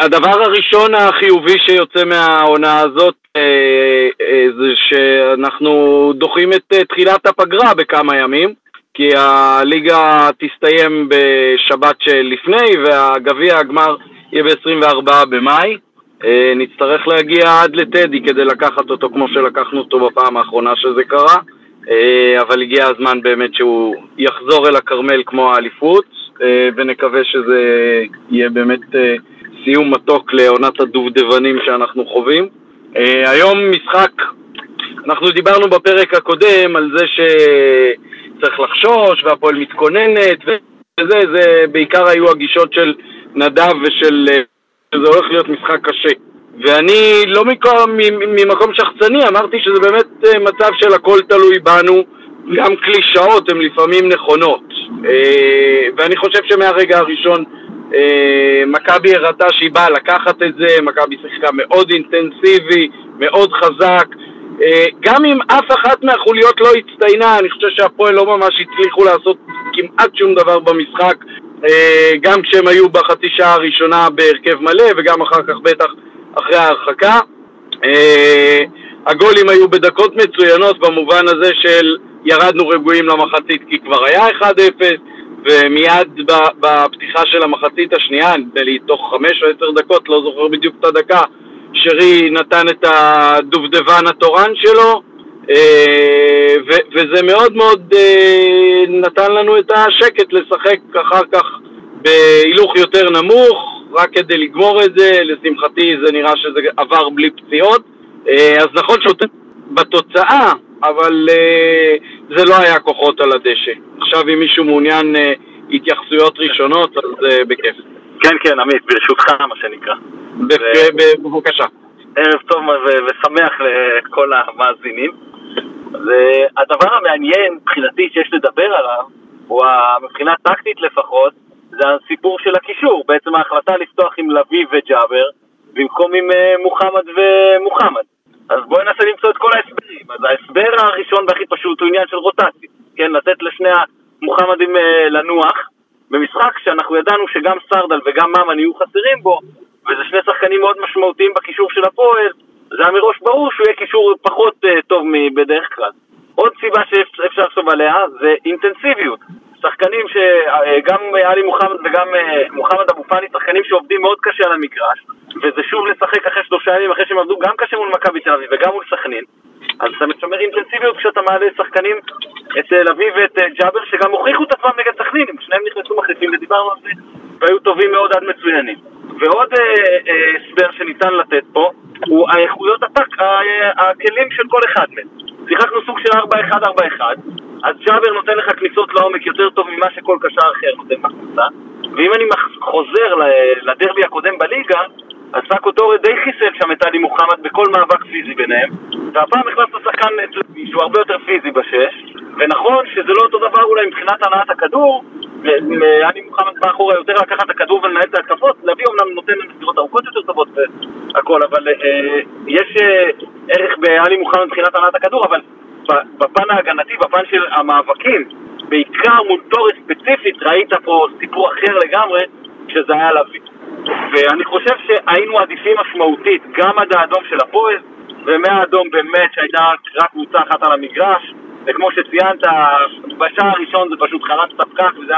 הדבר הראשון החיובי שיוצא מהעונה הזאת אה, אה, זה שאנחנו דוחים את אה, תחילת הפגרה בכמה ימים, כי הליגה תסתיים בשבת שלפני והגביע הגמר יהיה ב-24 במאי. נצטרך להגיע עד לטדי כדי לקחת אותו כמו שלקחנו אותו בפעם האחרונה שזה קרה, אבל הגיע הזמן באמת שהוא יחזור אל הכרמל כמו האליפות, ונקווה שזה יהיה באמת סיום מתוק לעונת הדובדבנים שאנחנו חווים. היום משחק, אנחנו דיברנו בפרק הקודם על זה שצריך לחשוש והפועל מתכוננת וזה, זה בעיקר היו הגישות של נדב ושל שזה הולך להיות משחק קשה. ואני לא מקום, ממקום שחצני, אמרתי שזה באמת אה, מצב של הכל תלוי בנו, גם קלישאות הן לפעמים נכונות. אה, ואני חושב שמהרגע הראשון אה, מכבי הראתה שהיא באה לקחת את זה, מכבי שיחקה מאוד אינטנסיבי, מאוד חזק. גם אם אף אחת מהחוליות לא הצטיינה, אני חושב שהפועל לא ממש הצליחו לעשות כמעט שום דבר במשחק. אה, גם כשהם היו בחצי שעה הראשונה בהרכב מלא וגם אחר כך בטח אחרי ההרחקה. אה, הגולים היו בדקות מצוינות במובן הזה של ירדנו רגועים למחצית כי כבר היה 1-0 ומיד בפתיחה של המחצית השנייה, נדמה לי תוך 5 או 10 דקות, לא זוכר בדיוק את הדקה, שרי נתן את הדובדבן התורן שלו אה, וזה מאוד מאוד אה, נתן לנו את השקט לשחק אחר כך בהילוך יותר נמוך, רק כדי לגמור את זה, לשמחתי זה נראה שזה עבר בלי פציעות, אה, אז נכון שבתוצאה, אבל זה לא היה כוחות על הדשא. עכשיו אם מישהו מעוניין התייחסויות ראשונות, אז בכיף. כן, כן, עמית, ברשותך, מה שנקרא. בבקשה. ערב טוב ושמח לכל המאזינים. והדבר המעניין מבחינתי שיש לדבר עליו, הוא מבחינה טקטית לפחות, זה הסיפור של הקישור, בעצם ההחלטה לפתוח עם לביא וג'אבר במקום עם אה, מוחמד ומוחמד. אז בואי ננסה למצוא את כל ההסברים. אז ההסבר הראשון והכי פשוט הוא עניין של רוטציה. כן, לתת לשני המוחמדים אה, לנוח במשחק שאנחנו ידענו שגם סרדל וגם ממן יהיו חסרים בו, וזה שני שחקנים מאוד משמעותיים בקישור של הפועל, זה היה מראש ברור שהוא יהיה קישור פחות uh, טוב מבדרך כלל. עוד סיבה שאפשר לחשוב עליה זה אינטנסיביות. שחקנים שגם אה, עלי מוחמד וגם אה, מוחמד אבו פאני, שחקנים שעובדים מאוד קשה על המגרש, וזה שוב לשחק אחרי שלושה ימים, אחרי שהם עבדו גם קשה מול מכבי תל אביב וגם מול סכנין. אז אתה משמר אינטנסיביות כשאתה מעלה שחקנים, את תל אביב ואת ג'אבר, שגם הוכיחו את עצמם נגד סכנין, שניהם נכנסו מחליפים ודיברנו על זה, והיו טובים מאוד עד מצוינים. ועוד הסבר אה, אה, שניתן לתת פה, הוא האיכויות הטק, הכלים של כל אחד מהם. שיחקנו סוג של 4-1-4-1, אז ג'אבר נותן לך כניסות לעומק יותר טוב ממה שכל קשר אחר נותן בקבוצה, ואם אני חוזר לדרבי הקודם בליגה, אז סאקו טורי די חיסל שם את עלי מוחמד בכל מאבק פיזי ביניהם, והפעם הכנס לשחקן שהוא הרבה יותר פיזי בשש, ונכון שזה לא אותו דבר אולי מבחינת הנעת הכדור, ואני מוחמד מאחורה יותר לקחת את הכדור ולנהל את ההתקפות, להביא אומנם נותן מסירות ארוכות יותר טובות והכל, אבל אה, יש אה, ערך בעלי מוחמד מבחינת הנעת הכדור, אבל בפן ההגנתי, בפן של המאבקים, בעיקר מול תורס ספציפית, ראית פה סיפור אחר לגמרי, שזה היה להביא. ואני חושב שהיינו עדיפים משמעותית גם עד האדום של הפועל, ומהאדום באמת שהייתה רק קבוצה אחת על המגרש, וכמו שציינת, בשער הראשון זה פשוט חרץ את הפקק, וזו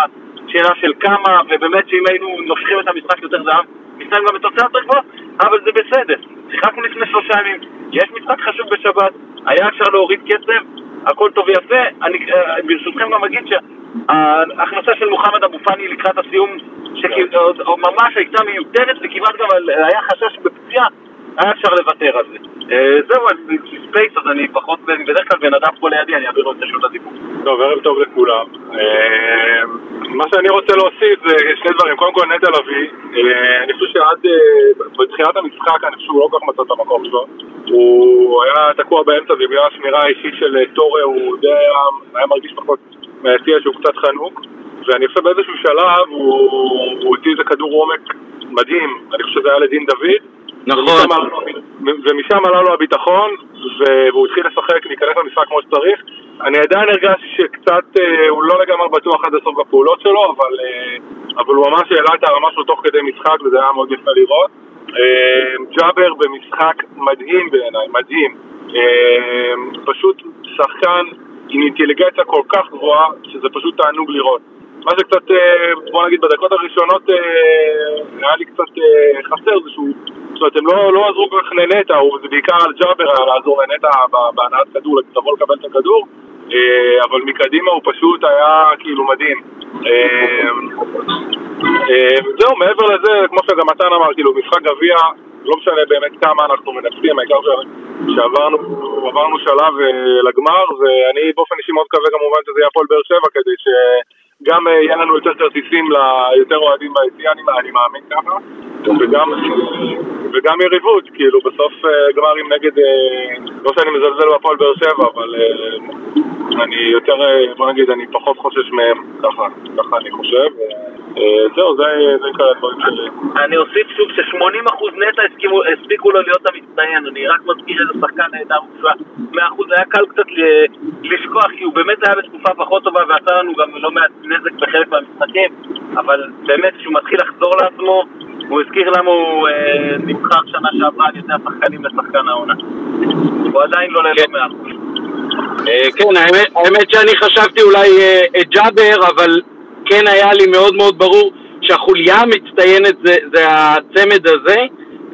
שאלה של כמה, ובאמת שאם היינו נושכים את המשחק יותר זהב, מסתיים גם בתוצאה יותר גבוהה, אבל זה בסדר. שיחקנו לפני שלושה ימים, יש משחק חשוב בשבת, היה אפשר להוריד קצב, הכל טוב ויפה. אני אה, ברשותכם גם אגיד שההכנסה של מוחמד אבו פאני לקראת הסיום, שממש הייתה מיותרת וכמעט גם היה חשש בפציעה היה אפשר לוותר על זה. אה, זהו, אני space, אז אני פחות, בדרך כלל בן אדם פה לידי, אני אעביר לו את רשות הדיבור. טוב, ערב טוב לכולם. אה, מה שאני רוצה להוסיף זה שני דברים. קודם כל, נטע לביא, אה, אני חושב שעד בתחילת המשחק, אני חושב שהוא לא כל כך מצא את המקום שלו. הוא היה תקוע באמצע ובגלל השמירה האישית של טורה, הוא די היה מרגיש פחות מהיציע שהוא קצת חנוק. ואני חושב באיזשהו שלב הוא הוציא איזה כדור עומק מדהים, אני חושב שזה היה לדין דוד. נכון. ומשם עלה לו הביטחון, והוא התחיל לשחק, להיכנס למשחק כמו שצריך. אני עדיין הרגשתי שקצת, אה, הוא לא לגמרי בטוח עד הסוף בפעולות שלו, אבל, אה, אבל הוא ממש העלה את הרמה שלו תוך כדי משחק, וזה היה מאוד יפה לראות. אה, ג'אבר במשחק מדהים בעיניי, מדהים. פשוט שחקן עם אינטליגנציה כל כך גבוהה, שזה פשוט תענוג לראות. מה שקצת, אה, בוא נגיד, בדקות הראשונות היה לי קצת חסר זה שהוא... זאת אומרת, הם לא, לא עזרו כל כך לנטע, זה בעיקר על ג'אבר היה לעזור לנטע בהנעת כדור, לבוא לקבל את הכדור, אבל מקדימה הוא פשוט היה כאילו מדהים. זהו, מעבר לזה, כמו שגם מתן אמר, כאילו, משחק גביע, לא משנה באמת כמה אנחנו מנצחים, העיקר שעברנו שלב אה, לגמר, ואני באופן אישי מאוד מקווה כמובן שזה יהיה הפועל באר שבע, כדי שגם אה, יהיה לנו יותר כרטיסים ליותר אוהדים ביציאה, אני מאמין ככה, וגם, וגם יריבות, כאילו בסוף אה, גמרים נגד, לא שאני מזלזל בהפועל באר שבע, אבל אני יותר, בוא נגיד, אני פחות חושש מהם, ככה, ככה אני חושב. אה, זהו, זה עיקר הדברים שלי. אני אוסיף שוב ש-80% נטע הספיקו לו להיות המצטיין, אני רק מזכיר איזה שחקן נהדר מופלא. 100% היה קל קצת לשכוח, כי הוא באמת היה בתקופה פחות טובה ועשה לנו גם לא מעט נזק בחלק מהמשחקים, אבל באמת כשהוא מתחיל לחזור לעצמו, הוא הזכיר למה הוא אה, נבחר שנה שעברה על ידי השחקנים לשחקן העונה. הוא עדיין לא ללא 100%. אה, כן, האמת שאני חשבתי אולי את ג'אבר, אבל כן היה לי מאוד מאוד ברור שהחוליה המצטיינת זה, זה הצמד הזה.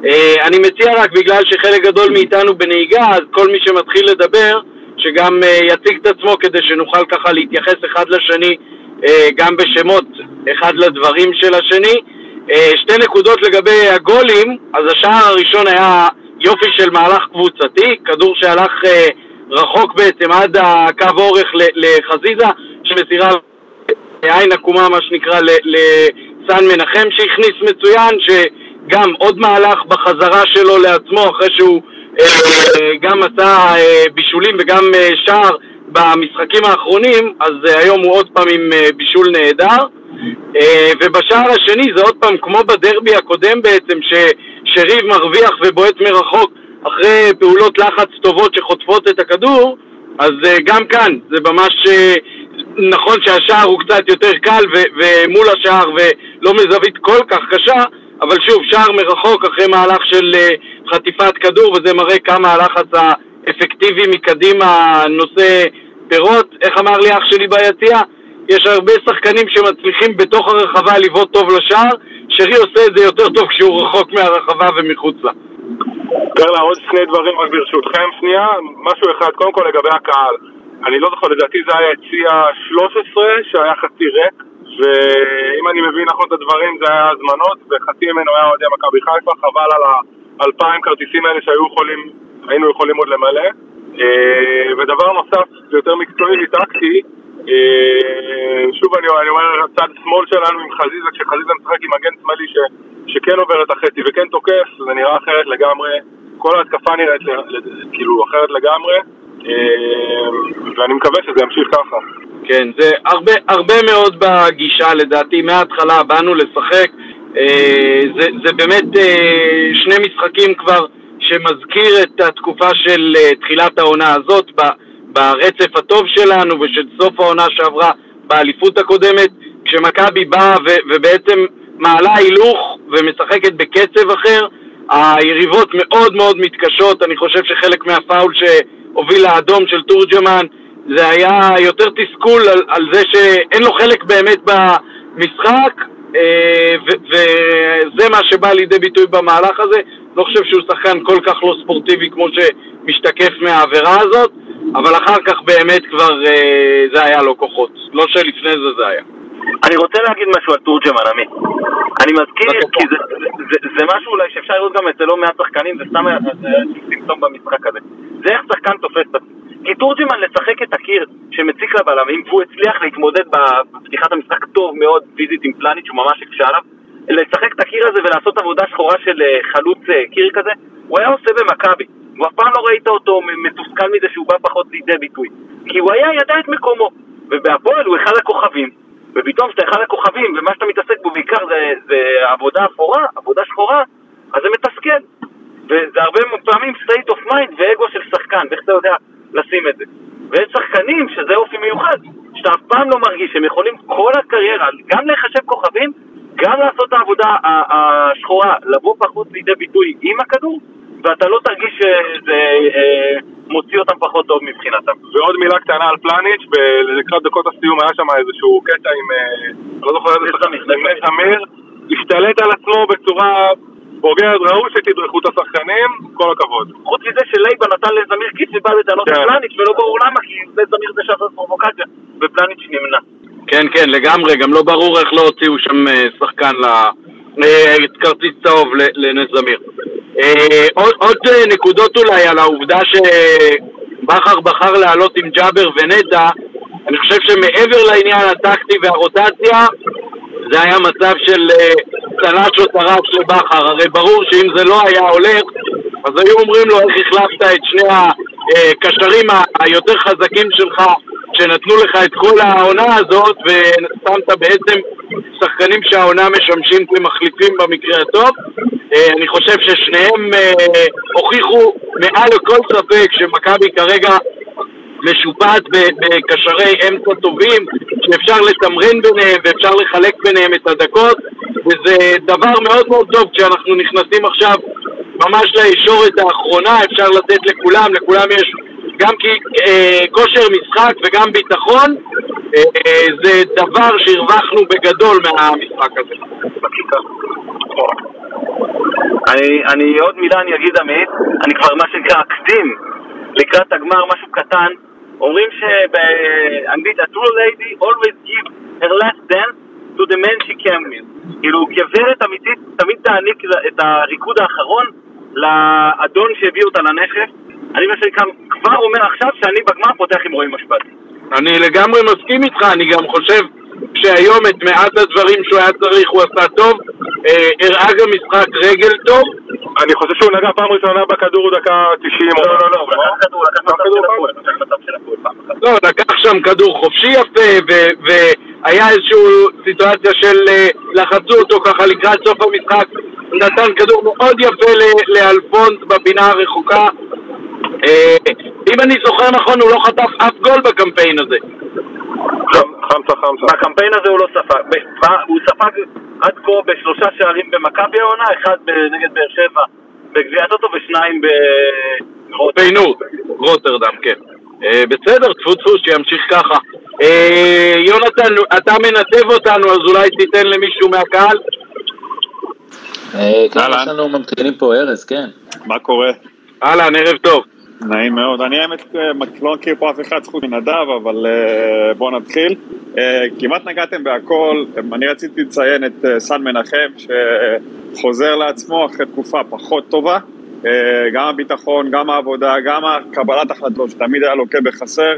Uh, אני מציע רק בגלל שחלק גדול מאיתנו בנהיגה, אז כל מי שמתחיל לדבר, שגם uh, יציג את עצמו כדי שנוכל ככה להתייחס אחד לשני uh, גם בשמות אחד לדברים של השני. שתי נקודות לגבי הגולים, אז השער הראשון היה יופי של מהלך קבוצתי, כדור שהלך רחוק בעצם עד הקו אורך לחזיזה, שמסירה עין עקומה מה שנקרא לסן מנחם שהכניס מצוין, שגם עוד מהלך בחזרה שלו לעצמו אחרי שהוא אה, גם עשה אה, בישולים וגם אה, שער במשחקים האחרונים, אז היום הוא עוד פעם עם בישול נהדר. ובשער השני זה עוד פעם כמו בדרבי הקודם בעצם, ששריב מרוויח ובועט מרחוק אחרי פעולות לחץ טובות שחוטפות את הכדור, אז גם כאן זה ממש נכון שהשער הוא קצת יותר קל ו- ומול השער ולא מזווית כל כך קשה, אבל שוב, שער מרחוק אחרי מהלך של uh, חטיפת כדור, וזה מראה כמה הלחץ האפקטיבי מקדימה נושא פירות. איך אמר לי אח שלי ביציע? יש הרבה שחקנים שמצליחים בתוך הרחבה לבעוט טוב לשער, שרי עושה את זה יותר טוב כשהוא רחוק מהרחבה ומחוץ לה. פרלה, עוד שני דברים רק ברשותכם שנייה, משהו אחד, קודם כל לגבי הקהל. אני לא זוכר, לדעתי זה היה יציע 13 שהיה חצי ריק ואם אני מבין נכון את הדברים זה היה הזמנות וחצי ממנו היה אוהדי מכבי חיפה, חבל על האלפיים כרטיסים האלה שהיו יכולים, היינו יכולים עוד למלא. אה, ודבר נוסף, זה יותר מקצועי וטקטי אה, שוב אני, אני אומר, צד שמאל שלנו עם חזיזה, כשחזיזה משחק עם מגן שמאלי ש, שכן עובר את החצי וכן תוקף, זה נראה אחרת לגמרי. כל ההתקפה נראית כאילו אחרת לגמרי ואני מקווה שזה ימשיך ככה. כן, זה הרבה, הרבה מאוד בגישה לדעתי, מההתחלה באנו לשחק, אה, זה, זה באמת אה, שני משחקים כבר שמזכיר את התקופה של תחילת העונה הזאת ברצף הטוב שלנו ושל סוף העונה שעברה באליפות הקודמת, כשמכבי באה ובעצם מעלה הילוך ומשחקת בקצב אחר, היריבות מאוד מאוד מתקשות, אני חושב שחלק מהפאול ש... הוביל לאדום של תורג'מן, זה היה יותר תסכול על, על זה שאין לו חלק באמת במשחק, אה, וזה מה שבא לידי ביטוי במהלך הזה. לא חושב שהוא שחקן כל כך לא ספורטיבי כמו שמשתקף מהעבירה הזאת, אבל אחר כך באמת כבר אה, זה היה לו כוחות. לא שלפני זה זה היה. אני רוצה להגיד משהו על תורג'מן, עמי. אני מזכיר, כי זה, זה, זה משהו אולי שאפשר לראות גם אצל לא מעט שחקנים, זה סתם סימפטום במשחק הזה. זה איך שחקן תופס את עצמו. כי תורג'מן לשחק את הקיר שמציק לבלמים, והוא הצליח להתמודד בפתיחת המשחק טוב מאוד פיזית עם פלניץ', שהוא ממש הקשה עליו, לשחק את הקיר הזה ולעשות עבודה שחורה של אה, חלוץ אה, קיר כזה, הוא היה עושה במכבי. ואף פעם לא ראית אותו מתוסכל מזה שהוא בא פחות לידי ביטוי. כי הוא היה ידע את מקומו. ובהפועל הוא אחד הכוכבים, ופתאום כשאתה אחד הכוכבים, ומה שאתה מתעסק בו בעיקר זה, זה עבודה אפורה, עבודה שחורה, אז זה מתסכל. וזה הרבה פעמים state of mind ואגו של שחקן, ואיך אתה יודע לשים את זה. ויש שחקנים שזה אופי מיוחד, שאתה אף פעם לא מרגיש שהם יכולים כל הקריירה גם להיחשב כוכבים, גם לעשות את העבודה השחורה, לבוא פחות לידי ביטוי עם הכדור, ואתה לא תרגיש שזה אה, מוציא אותם פחות טוב מבחינתם. ועוד מילה קטנה על פלניץ', לקראת דקות הסיום היה שם איזשהו קטע עם, אה, אני לא זוכר איזה שחקן, עם אמיר, השתלט על עצמו בצורה בוגרת, ראו שתדרכו את השחקנים, כל הכבוד. חוץ מזה שלייבה נתן לזמיר כיס ובא את כן. פלניץ' ולא ברור למה, כי לזמיר זה שעשה פרובוקציה, ופלניץ' נמנע. כן, כן, לגמרי, גם לא ברור איך לא הוציאו שם אה, שחקן ל... אה, כרטיס צהוב לנס זמיר. אה, עוד, עוד אה, נקודות אולי על העובדה שבכר בחר לעלות עם ג'אבר ונטע, אני חושב שמעבר לעניין הטקטי והרוטציה, זה היה מצב של אה, צל"ש או טר"ש לבכר, הרי ברור שאם זה לא היה הולך, אז היו אומרים לו איך החלפת את שני הקשרים היותר חזקים שלך שנתנו לך את כל העונה הזאת ושמת בעצם שחקנים שהעונה משמשים כמחליפים במקרה הטוב. אה, אני חושב ששניהם אה, הוכיחו מעל לכל ספק שמכבי כרגע משופעת בקשרי אמצע טובים שאפשר לתמרן ביניהם ואפשר לחלק ביניהם את הדקות וזה דבר מאוד מאוד טוב כשאנחנו נכנסים עכשיו ממש לישורת האחרונה אפשר לתת לכולם, לכולם יש גם כי אה, כושר משחק וגם ביטחון אה, אה, זה דבר שהרווחנו בגדול מהמשחק הזה. אני, אני עוד מילה אני אגיד עמית, אני כבר מה שנקרא אקדים. לקראת הגמר משהו קטן. אומרים שבאנגלית a true lady always gives her last dance to the man she came with. כאילו גברת אמיתית תמיד תעניק את הריקוד האחרון לאדון שהביא אותה לנכס אני מה שנקרא כבר אומר עכשיו שאני בגמר פותח עם רועי משפטי אני לגמרי מסכים איתך, אני גם חושב שהיום את מעט הדברים שהוא היה צריך הוא עשה טוב. אה, הראה גם משחק רגל טוב. אני חושב שהוא נגע פעם ראשונה בכדור דקה 90 לא, לא, לא, הוא לקח כדור, לקח מצב של הפועל, הפועל פעם אחת. לא, לקח שם כדור חופשי יפה, ו- והיה איזושהי סיטואציה של אה, לחצו אותו ככה לקראת סוף המשחק, נתן כדור מאוד יפה ל- לאלפונס בפינה הרחוקה. אם אני זוכר נכון, הוא לא חטף אף גול בקמפיין הזה. חמסה חמסה. בקמפיין הזה הוא לא ספג, הוא ספג עד כה בשלושה שערים במכבי העונה, אחד נגד באר שבע בגביע הטוטו ושניים ברוטו. פיינור, רוטרדם, כן. אה, בסדר, טפו טפו, שימשיך ככה. אה, יונתן, אתה מנתב אותנו, אז אולי תיתן למישהו מהקהל? אה, כן, אהלן. יש לנו ממתינים פה ארז, כן. מה קורה? אהלן, ערב טוב. נעים מאוד. אני האמת אה, לא מכיר פה אף אחד חוץ מנדב, אבל אה, בואו נתחיל. אה, כמעט נגעתם בהכל. אני רציתי לציין את סן מנחם, שחוזר לעצמו אחרי תקופה פחות טובה. גם הביטחון, גם העבודה, גם הקבלת החלטות, שתמיד היה לוקה בחסר.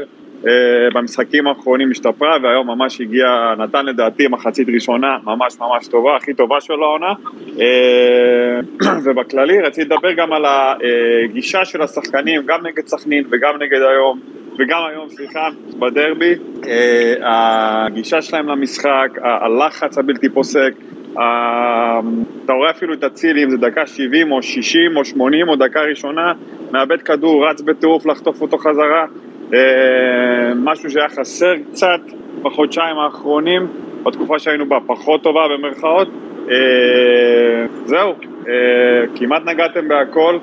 אה, במשחקים האחרונים השתפרה, והיום ממש הגיע, נתן לדעתי מחצית ראשונה ממש ממש טובה, הכי טובה שלו העונה. אה, ובכללי רציתי לדבר גם על הגישה של השחקנים, גם נגד סכנין וגם נגד היום, וגם היום, סליחה, בדרבי. אה, הגישה שלהם למשחק, הלחץ הבלתי פוסק, אתה רואה אפילו את אצילי, אם זה דקה 70 או 60 או 80 או דקה ראשונה, מאבד כדור, רץ בטירוף לחטוף אותו חזרה. אה, משהו שהיה חסר קצת בחודשיים האחרונים, בתקופה שהיינו בה פחות טובה במרכאות. אה, זהו, אה, כמעט נגעתם בהכל,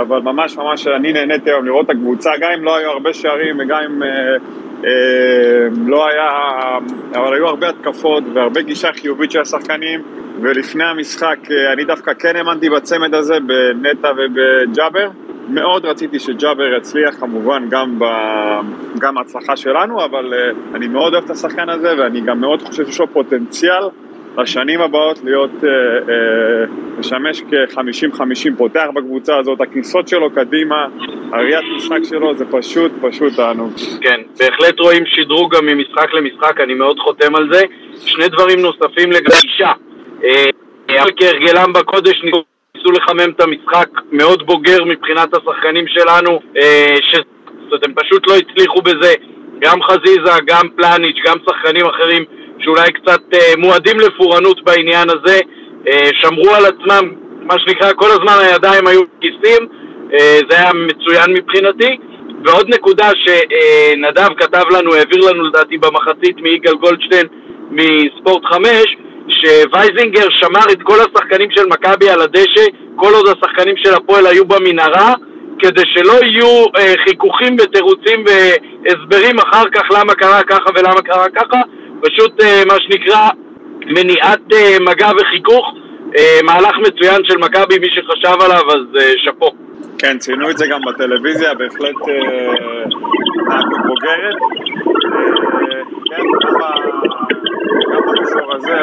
אבל ממש ממש אני נהניתי היום לראות את הקבוצה, גם אם לא היו הרבה שערים וגם אם לא היה, אבל היו הרבה התקפות והרבה גישה חיובית של השחקנים, ולפני המשחק אני דווקא כן האמנתי בצמד הזה בנטע ובג'אבר. מאוד רציתי שג'אבר יצליח כמובן גם, ב... גם שלנו, אבל uh, אני מאוד אוהב את השחקן הזה ואני גם מאוד חושב שיש לו פוטנציאל לשנים הבאות להיות, uh, uh, לשמש כ-50-50 פותח בקבוצה הזאת, הכניסות שלו קדימה, הראיית משחק שלו זה פשוט פשוט תענוג. כן, בהחלט רואים שדרוג גם ממשחק למשחק, אני מאוד חותם על זה. שני דברים נוספים לגבי אישה. אה, אבל כהרגלם בקודש ניסו לחמם את המשחק מאוד בוגר מבחינת השחקנים שלנו, אה. זאת הם פשוט לא הצליחו בזה. גם חזיזה, גם פלניץ', גם שחקנים אחרים שאולי קצת אה, מועדים לפורענות בעניין הזה, אה, שמרו על עצמם, מה שנקרא, כל הזמן הידיים היו בכיסים, אה, זה היה מצוין מבחינתי. ועוד נקודה שנדב כתב לנו, העביר לנו לדעתי במחצית מיגאל גולדשטיין מספורט 5, שווייזינגר שמר את כל השחקנים של מכבי על הדשא, כל עוד השחקנים של הפועל היו במנהרה, כדי שלא יהיו אה, חיכוכים ותירוצים והסברים אחר כך למה קרה ככה ולמה קרה ככה, פשוט אה, מה שנקרא מניעת אה, מגע וחיכוך, אה, מהלך מצוין של מכבי, מי שחשב עליו אז אה, שאפו. כן, ציינו את זה גם בטלוויזיה, בהחלט אה, בוגרת. אה, כן, גם ב- גם במישור הזה,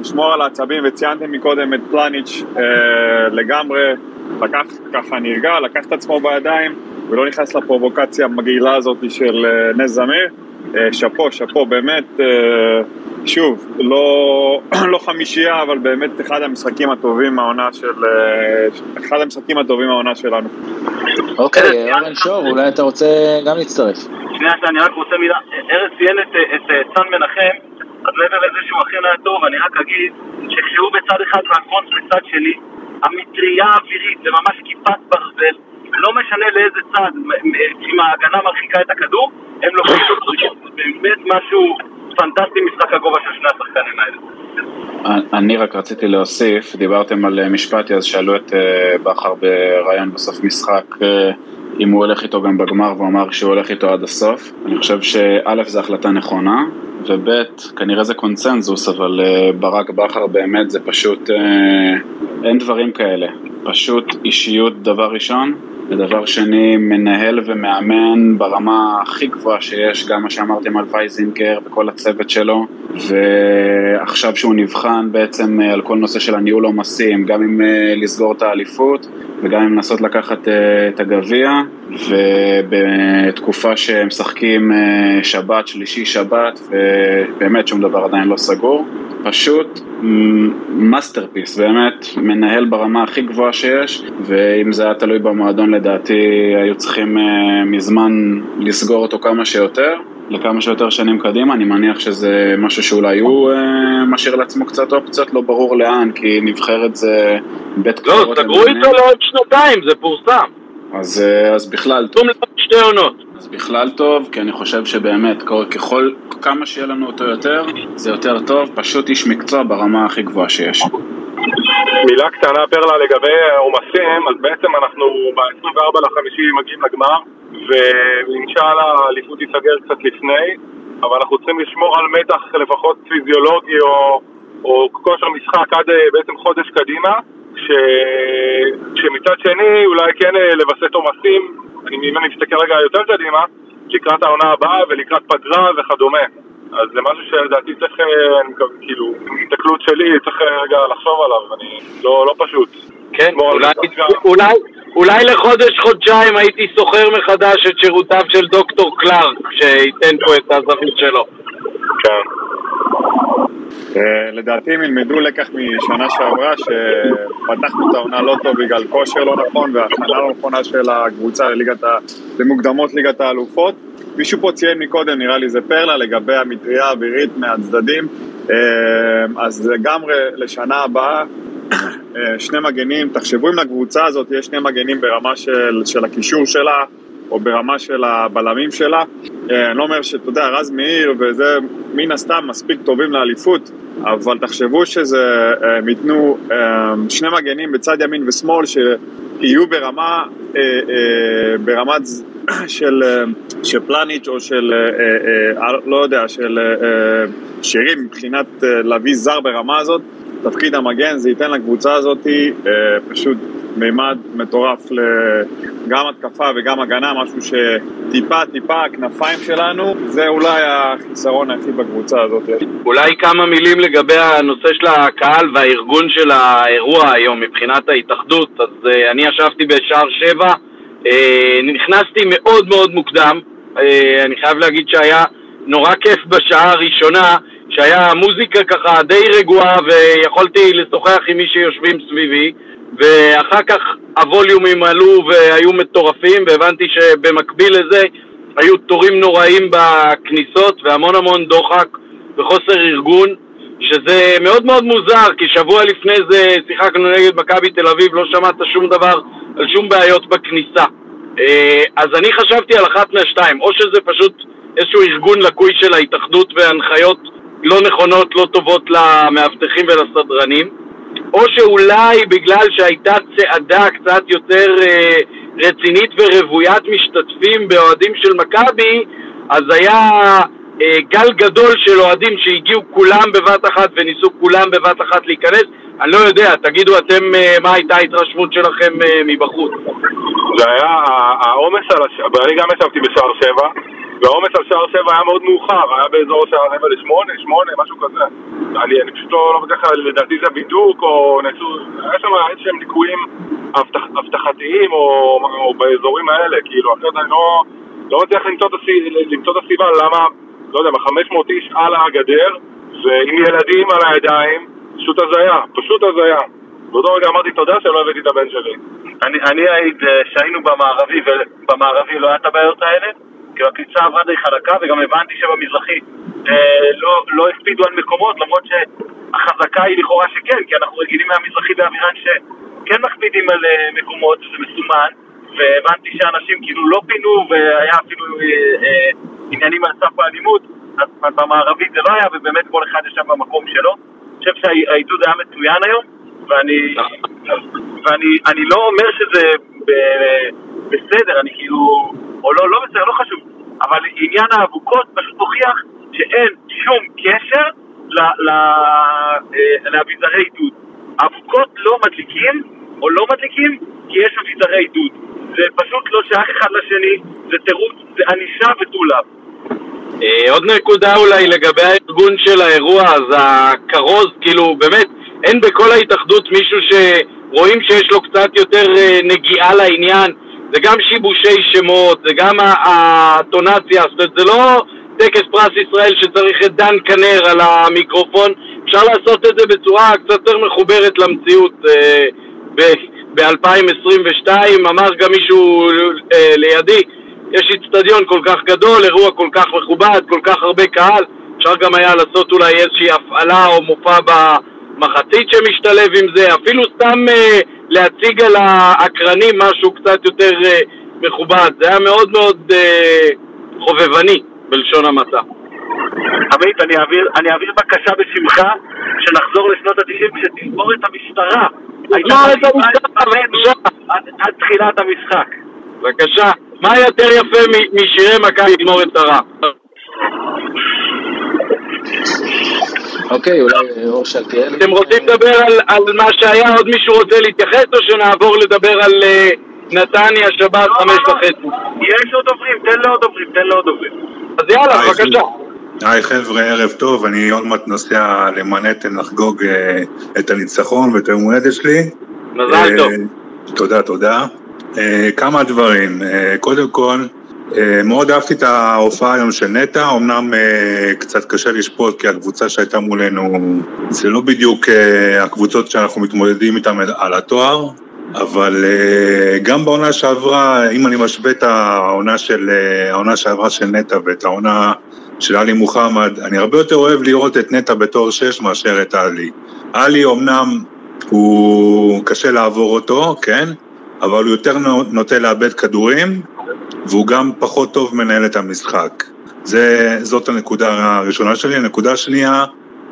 לשמור על העצבים, וציינתם מקודם את פלניץ' אה, לגמרי, לקח ככה נרגע, לקח את עצמו בידיים, ולא נכנס לפרובוקציה המגעילה הזאת של אה, נס זמיר. אה, שאפו, שאפו, באמת, אה, שוב, לא, לא חמישייה, אבל באמת אחד המשחקים הטובים מהעונה של... אה, אחד המשחקים הטובים מהעונה שלנו. אוקיי, אורן שור, אולי אתה רוצה גם להצטרף. שנייה, אני רק רוצה מילה. ארז ציין את, את אה, סן מנחם, אז מעבר לזה שהוא אכן היה טוב, אני רק אגיד שכשהוא בצד אחד והקונס בצד שלי, המטריה האווירית זה ממש כיפת ברזל, לא משנה לאיזה צד, אם ההגנה מרחיקה את הכדור, הם לוקחים אותו, באמת משהו פנטסטי משחק הגובה של שני השחקנים האלה. אני רק רציתי להוסיף, דיברתם על אה, משפטי, אז שאלו את אה, בכר בריאיון בסוף משחק אה, אם הוא הולך איתו גם בגמר, והוא אמר שהוא הולך איתו עד הסוף. אני חושב שא' זו החלטה נכונה, וב' כנראה זה קונצנזוס, אבל אה, ברק בכר באמת זה פשוט, אה, אין דברים כאלה. פשוט אישיות דבר ראשון, ודבר שני, מנהל ומאמן ברמה הכי גבוהה שיש, גם מה שאמרתם על וייזינגר וכל הצוות שלו, ועכשיו שהוא נבחן בעצם אה, על כל נושא של הניהול עומסים, גם אם אה, לסגור את האליפות, וגם אם לנסות לקחת אה, את הגביע, ובתקופה שהם משחקים שבת, שלישי, שבת, ובאמת שום דבר עדיין לא סגור. פשוט masterpiece, באמת, מנהל ברמה הכי גבוהה שיש, ואם זה היה תלוי במועדון לדעתי היו צריכים אה, מזמן לסגור אותו כמה שיותר, לכמה שיותר שנים קדימה, אני מניח שזה משהו שאולי הוא אה, משאיר לעצמו קצת אופציות, לא ברור לאן, כי נבחרת זה בית לא, קברות סגרו למאמנים. איתו לעוד שנתיים, זה פורסם. אז, אה, אז בכלל. תום לעוד שתי עונות. אז בכלל טוב, כי אני חושב שבאמת, כל- ככל, כמה שיהיה לנו אותו יותר, זה יותר טוב, פשוט איש מקצוע ברמה הכי גבוהה שיש. מילה קטנה פרלה לגבי עומסים, אז בעצם אנחנו ב-24 לחמישי מגיעים לגמר ואינשאללה האליפות תיסגר קצת לפני אבל אנחנו צריכים לשמור על מתח לפחות פיזיולוגי או, או כושר משחק עד אה, בעצם חודש קדימה ש... שמצד שני אולי כן אה, לווסת עומסים, אם אני מסתכל רגע יותר קדימה לקראת העונה הבאה ולקראת פגרה וכדומה אז זה משהו שלדעתי צריך, אה, כאילו, הסתכלות שלי, צריך אה, רגע לחשוב עליו, אני לא, לא פשוט. כן, אולי. אולי, אולי לחודש, חודשיים הייתי שוכר מחדש את שירותיו של דוקטור קלארק, שייתן פה את הזווית שלו. כן. אה, לדעתי הם ילמדו לקח משנה שעברה שפתחנו את העונה לא טוב בגלל כושר לא נכון והכנה לא נכונה של הקבוצה. למוקדמות ליגת האלופות. מישהו פה ציין מקודם, נראה לי זה פרלה, לגבי המטריה האווירית מהצדדים. אה, אז לגמרי לשנה הבאה אה, שני מגנים, תחשבו אם לקבוצה הזאת יש שני מגנים ברמה של, של הקישור שלה או ברמה של הבלמים שלה. אה, אני לא אומר שאתה יודע, רז מאיר וזה מן הסתם מספיק טובים לאליפות, אבל תחשבו שזה, אה, הם ייתנו אה, שני מגנים בצד ימין ושמאל שיהיו ברמה, ברמת של, של פלניץ' או של, לא יודע, של שירים מבחינת להביא זר ברמה הזאת. תפקיד המגן, זה ייתן לקבוצה הזאת אה, פשוט מימד מטורף גם התקפה וגם הגנה, משהו שטיפה טיפה הכנפיים שלנו, זה אולי החיסרון היחיד בקבוצה הזאת. אולי כמה מילים לגבי הנושא של הקהל והארגון של האירוע היום מבחינת ההתאחדות. אז uh, אני ישבתי בשער שבע, uh, נכנסתי מאוד מאוד מוקדם, אני חייב להגיד שהיה נורא כיף בשעה הראשונה, שהיה מוזיקה ככה די רגועה ויכולתי לשוחח עם מי שיושבים סביבי. ואחר כך הווליומים עלו והיו מטורפים והבנתי שבמקביל לזה היו תורים נוראים בכניסות והמון המון דוחק וחוסר ארגון שזה מאוד מאוד מוזר כי שבוע לפני זה שיחקנו נגד מכבי תל אביב לא שמעת שום דבר על שום בעיות בכניסה אז אני חשבתי על אחת מהשתיים או שזה פשוט איזשהו ארגון לקוי של ההתאחדות והנחיות לא נכונות, לא טובות למאבטחים ולסדרנים, או שאולי בגלל שהייתה צעדה קצת יותר אה, רצינית ורוויית משתתפים באוהדים של מכבי, אז היה גל גדול של אוהדים שהגיעו כולם בבת אחת וניסו כולם בבת אחת להיכנס. אני לא יודע, תגידו אתם אה, מה הייתה ההתרשמות שלכם אה, מבחוץ. זה היה העומס על השער, ואני גם ישבתי בשער שבע, והעומס על שער שבע היה מאוד מאוחר, היה באזור השער רבע לשמונה, שמונה, משהו כזה. אני, אני פשוט לא, לא כלל, לדעתי זה בידוק, או נעשו, היה שם איזשהם ליקויים אבטח, אבטחתיים, או, או באזורים האלה, כאילו, אחרת אני לא, לא מצליח למצוא את הסיבה למה, לא יודע, 500 איש על הגדר, ועם ילדים על הידיים, פשוט הזיה, פשוט הזיה. באותו רגע אמרתי תודה שלא הבאתי את הבן שלי. אני, אני אעיד אה, שהיינו במערבי, ובמערבי לא היה את הבעיות האלה, כי הקריצה עברה די חלקה, וגם הבנתי שבמזרחי אה, לא, לא הקפידו על מקומות, למרות שהחזקה היא לכאורה שכן, כי אנחנו רגילים מהמזרחי באווירן שכן מקפידים על אה, מקומות, שזה מסומן, והבנתי שאנשים כאילו לא פינו, והיה אפילו אה, אה, עניינים על סף האלימות, אז במערבית זה לא היה, ובאמת כל אחד ישב במקום שלו. אני חושב שהעידוד היה מצוין היום, ואני, ואני אני לא אומר שזה ב, בסדר, אני כאילו, או לא, לא בסדר, לא חשוב, אבל עניין האבוקות פשוט הוכיח שאין שום קשר אה, לאביזרי עידוד. האבוקות לא מדליקים, או לא מדליקים, כי יש אביזרי עידוד. זה פשוט לא שייך אחד לשני, זה תירוץ, זה ענישה ותו לאו. אה, עוד נקודה אולי לגבי הארגון של האירוע, אז הכרוז, כאילו, באמת, אין בכל ההתאחדות מישהו שרואים שיש לו קצת יותר אה, נגיעה לעניין, זה גם שיבושי שמות, זה גם הטונציה, זאת אומרת, זה לא טקס פרס ישראל שצריך את דן כנר על המיקרופון, אפשר לעשות את זה בצורה קצת יותר מחוברת למציאות. אה, ב-2022 אמר גם מישהו לידי, יש איצטדיון כל כך גדול, אירוע כל כך מכובד, כל כך הרבה קהל, אפשר גם היה לעשות אולי איזושהי הפעלה או מופע במחצית שמשתלב עם זה, אפילו סתם אה, להציג על האקרנים משהו קצת יותר אה, מכובד. זה היה מאוד מאוד אה, חובבני, בלשון המעטה. עמית, אני אעביר, אני אעביר בקשה בשמך שנחזור לשנות ה-90 כשתסבור את המשטרה. תסבור את המשטרה. עד תחילת המשחק. בבקשה. מה יותר יפה משירי מכבי תגמור את הרע? אוקיי, אולי אור שלטיאל. אתם רוצים לדבר על, על מה שהיה? עוד מישהו רוצה להתייחס או שנעבור לדבר על uh, נתניה, שבת, לא, חמש לא, וחצי? יש עוד דוברים, תן לעוד דוברים, תן לעוד דוברים. אז יאללה, בבקשה. היי חבר'ה, ערב טוב, אני עוד מעט נוסע למנהטן לחגוג uh, את הניצחון ואת היום הולדת שלי. מזל טוב. תודה, תודה. Uh, כמה דברים, קודם כל, מאוד אהבתי את ההופעה היום של נטע, אמנם קצת קשה לשפוט כי הקבוצה שהייתה מולנו זה לא בדיוק הקבוצות שאנחנו מתמודדים איתן על התואר, אבל גם בעונה שעברה, אם אני משווה את העונה, של, העונה שעברה של נטע ואת העונה של עלי מוחמד, אני הרבה יותר אוהב לראות את נטע בתור שש מאשר את עלי. עלי אמנם הוא קשה לעבור אותו, כן? אבל הוא יותר נוטה לאבד כדורים, והוא גם פחות טוב מנהל את המשחק. זה, זאת הנקודה הראשונה שלי. הנקודה השנייה,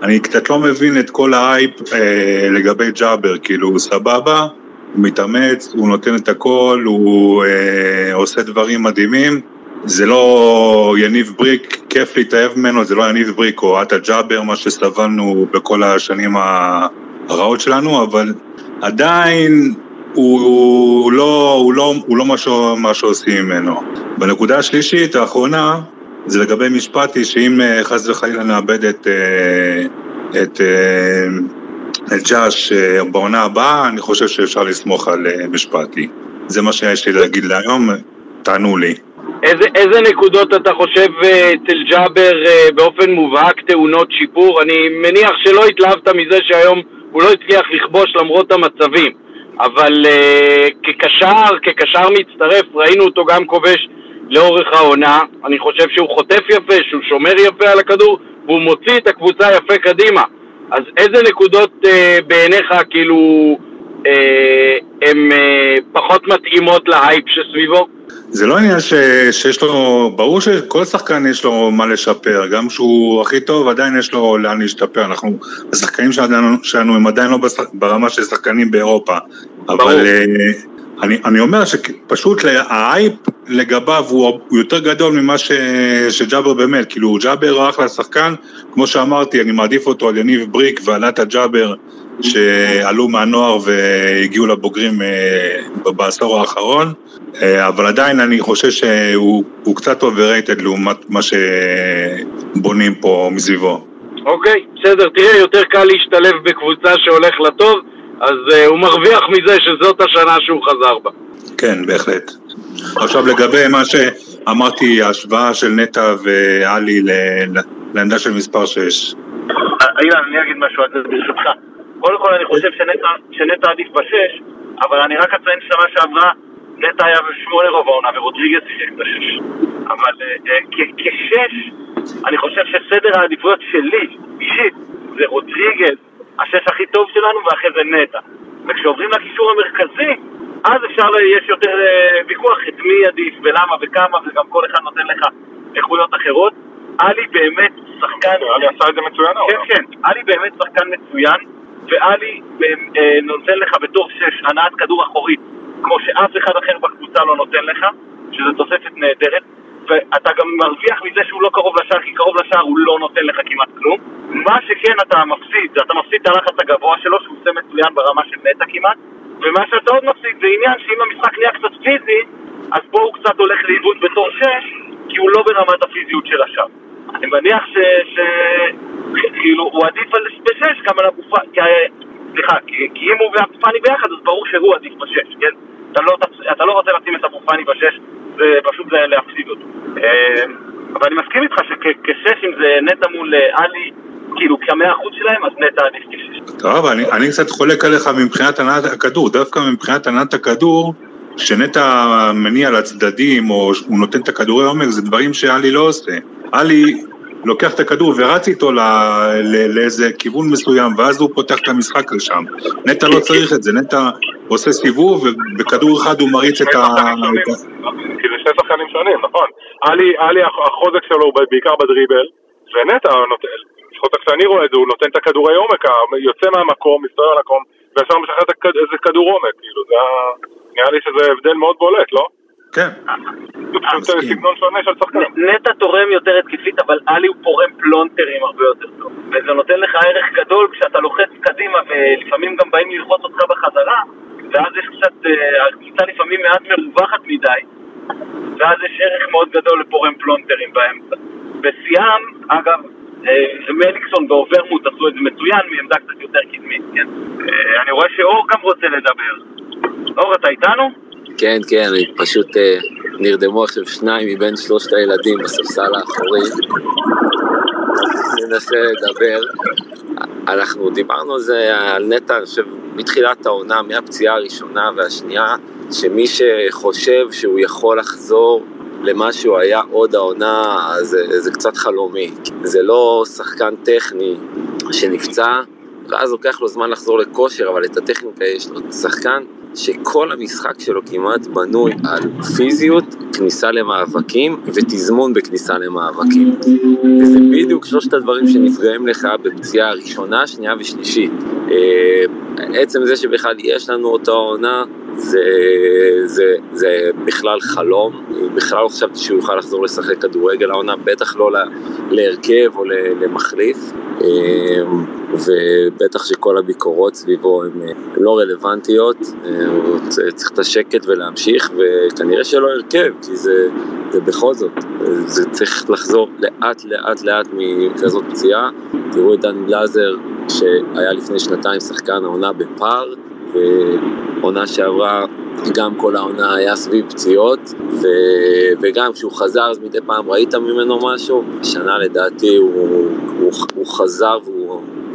אני קצת לא מבין את כל האייפ אה, לגבי ג'אבר, כאילו הוא סבבה, הוא מתאמץ, הוא נותן את הכל, הוא אה, עושה דברים מדהימים. זה לא יניב בריק, כיף להתאהב ממנו, זה לא יניב בריק או עטה ג'אבר, מה שסבלנו בכל השנים הרעות שלנו, אבל עדיין הוא, הוא לא, הוא לא, הוא לא משהו, מה שעושים ממנו. בנקודה השלישית, האחרונה, זה לגבי משפטי, שאם אה, חס וחלילה נאבד את, אה, את, אה, את ג'אש בעונה הבאה, אני חושב שאפשר לסמוך על משפטי. זה מה שיש לי להגיד להיום, תענו לי. איזה, איזה נקודות אתה חושב אצל ג'אבר באופן מובהק טעונות שיפור? אני מניח שלא התלהבת מזה שהיום הוא לא הצליח לכבוש למרות המצבים. אבל uh, כקשר, כקשר מצטרף, ראינו אותו גם כובש לאורך העונה. אני חושב שהוא חוטף יפה, שהוא שומר יפה על הכדור, והוא מוציא את הקבוצה יפה קדימה. אז איזה נקודות uh, בעיניך כאילו אה, הן אה, פחות מתאימות להייפ שסביבו? זה לא עניין ש, שיש לו, ברור שכל שחקן יש לו מה לשפר, גם שהוא הכי טוב עדיין יש לו לאן להשתפר, אנחנו, השחקנים שלנו, שלנו הם עדיין לא בשח, ברמה של שחקנים באירופה, ברור. אבל אה, אני, אני אומר שפשוט ההייפ לגביו הוא, הוא יותר גדול ממה ש, שג'אבר באמת, כאילו ג'אבר הוא אחלה שחקן, כמו שאמרתי, אני מעדיף אותו על יניב בריק ועלת הג'אבר שעלו מהנוער והגיעו לבוגרים אה, בעשור האחרון, אה, אבל עדיין אני חושב שהוא קצת overrated לעומת מה שבונים פה מסביבו. אוקיי, בסדר, תראה, יותר קל להשתלב בקבוצה שהולך לטוב, אז uh, הוא מרוויח מזה שזאת השנה שהוא חזר בה. כן, בהחלט. עכשיו לגבי מה שאמרתי, ההשוואה של נטע ואלי לעמדה של מספר 6. אילן, אני אגיד משהו על זה ברשותך. קודם כל אני חושב שנטע עדיף בשש, אבל אני רק אציין שנה שעברה נטע היה בשמונה רוב העונה ורודריגז שיחק בשש. אבל אה, כשש, אני חושב שסדר העדיפויות שלי, אישית, זה רודריגז, השש הכי טוב שלנו, ואחרי זה נטע. וכשעוברים לקישור המרכזי, אז אפשר, יש יותר אה, ויכוח את מי עדיף ולמה וכמה, וגם כל אחד נותן לך איכויות אחרות. עלי באמת שחקן... עלי עשה את זה מצוין. כן, כן, עלי באמת שחקן מצוין, ועלי אה, נותן לך בתור שש הנעת כדור אחורית, כמו שאף אחד אחר בקבוצה לא נותן לך, שזו תוספת נהדרת. ואתה גם מרוויח מזה שהוא לא קרוב לשער, כי קרוב לשער הוא לא נותן לך כמעט כלום. מה שכן אתה מפסיד, אתה מפסיד את הלחץ הגבוה שלו, שהוא עושה מצוין ברמה של נטע כמעט, ומה שאתה עוד מפסיד זה עניין שאם המשחק נהיה קצת פיזי, אז פה הוא קצת הולך לאיבוד בתור שש, כי הוא לא ברמת הפיזיות של השם. אני מניח ש... ש... כאילו, הוא עדיף על בשש גם על אבו פאני, סליחה, כי, אם הוא ואבו פאני ביחד, אז ברור שהוא עדיף בשש, כן? אתה לא, אתה לא רוצה לשים את אבו פאני בשש, זה פשוט להפסיד אותו. אה, אבל אני מסכים איתך שכשש, אם זה נטע מול אה, עלי, כאילו כמאה אחוז שלהם, אז נטע עדיף כשש. טוב, אני, אני קצת חולק עליך מבחינת הנעת הכדור, דווקא מבחינת הנעת הכדור, שנטע מניע לצדדים, או הוא נותן את הכדורי עומק, זה דברים שעלי לא עושה. עלי לוקח את הכדור ורץ איתו לאיזה כיוון מסוים, ואז הוא פותח את המשחק לשם. נטע לא צריך את זה, נטע עושה סיבוב, ובכדור אחד הוא מריץ את ה... כי זה שני שחקנים שונים, נכון. עלי החוזק שלו הוא בעיקר בדריבל, ונטע, לפחות איך שאני רואה את זה, הוא נותן את הכדורי עומק, יוצא מהמקום, מסתובב על המקום, וישר משחרר איזה כדור עומק, כאילו, זה נראה לי שזה הבדל מאוד בולט, לא? כן. נטע תורם יותר התקפית, אבל עלי הוא פורם פלונטרים הרבה יותר טוב. וזה נותן לך ערך גדול כשאתה לוחץ קדימה, ולפעמים גם באים ללחוץ אותך בחזרה, ואז יש קצת, אה, הקבוצה לפעמים מעט מרווחת מדי, ואז יש ערך מאוד גדול לפורם פלונטרים באמצע. בשיאם, אגב, אה, מליקסון וורמוט עשו את זה מצוין מעמדה קצת יותר קדמית, כן? אה, אני רואה שאור גם רוצה לדבר. אור, אתה איתנו? כן, כן, פשוט אה, נרדמו עכשיו שניים מבין שלושת הילדים בספסל האחורי. ננסה לדבר. אנחנו דיברנו על זה, על נטע, אני חושב, מתחילת העונה, מהפציעה הראשונה והשנייה, שמי שחושב שהוא יכול לחזור למה שהוא היה עוד העונה, זה, זה קצת חלומי. זה לא שחקן טכני שנפצע, ואז לוקח לו זמן לחזור לכושר, אבל את הטכניקה יש לו. שחקן שכל המשחק שלו כמעט בנוי על פיזיות, כניסה למאבקים ותזמון בכניסה למאבקים. וזה בדיוק שלושת הדברים שנפגעים לך בפציעה ראשונה, שנייה ושלישית. אה, עצם זה שבכלל יש לנו אותה עונה, זה, זה, זה בכלל חלום, בכלל לא חשבתי שהוא יוכל לחזור לשחק כדורגל העונה, בטח לא להרכב או למחליף, אה, ובטח שכל הביקורות סביבו הן לא רלוונטיות, אה, הוא צריך את השקט ולהמשיך, וכנראה שלא הרכב, כי זה, זה בכל זאת, זה צריך לחזור לאט לאט לאט מכזאת פציעה, תראו את דן גלאזר שהיה לפני שנתיים שחקן העונה בפאר, ועונה שעברה גם כל העונה היה סביב פציעות, ו... וגם כשהוא חזר אז מדי פעם ראית ממנו משהו, השנה לדעתי הוא, הוא, הוא חזר והוא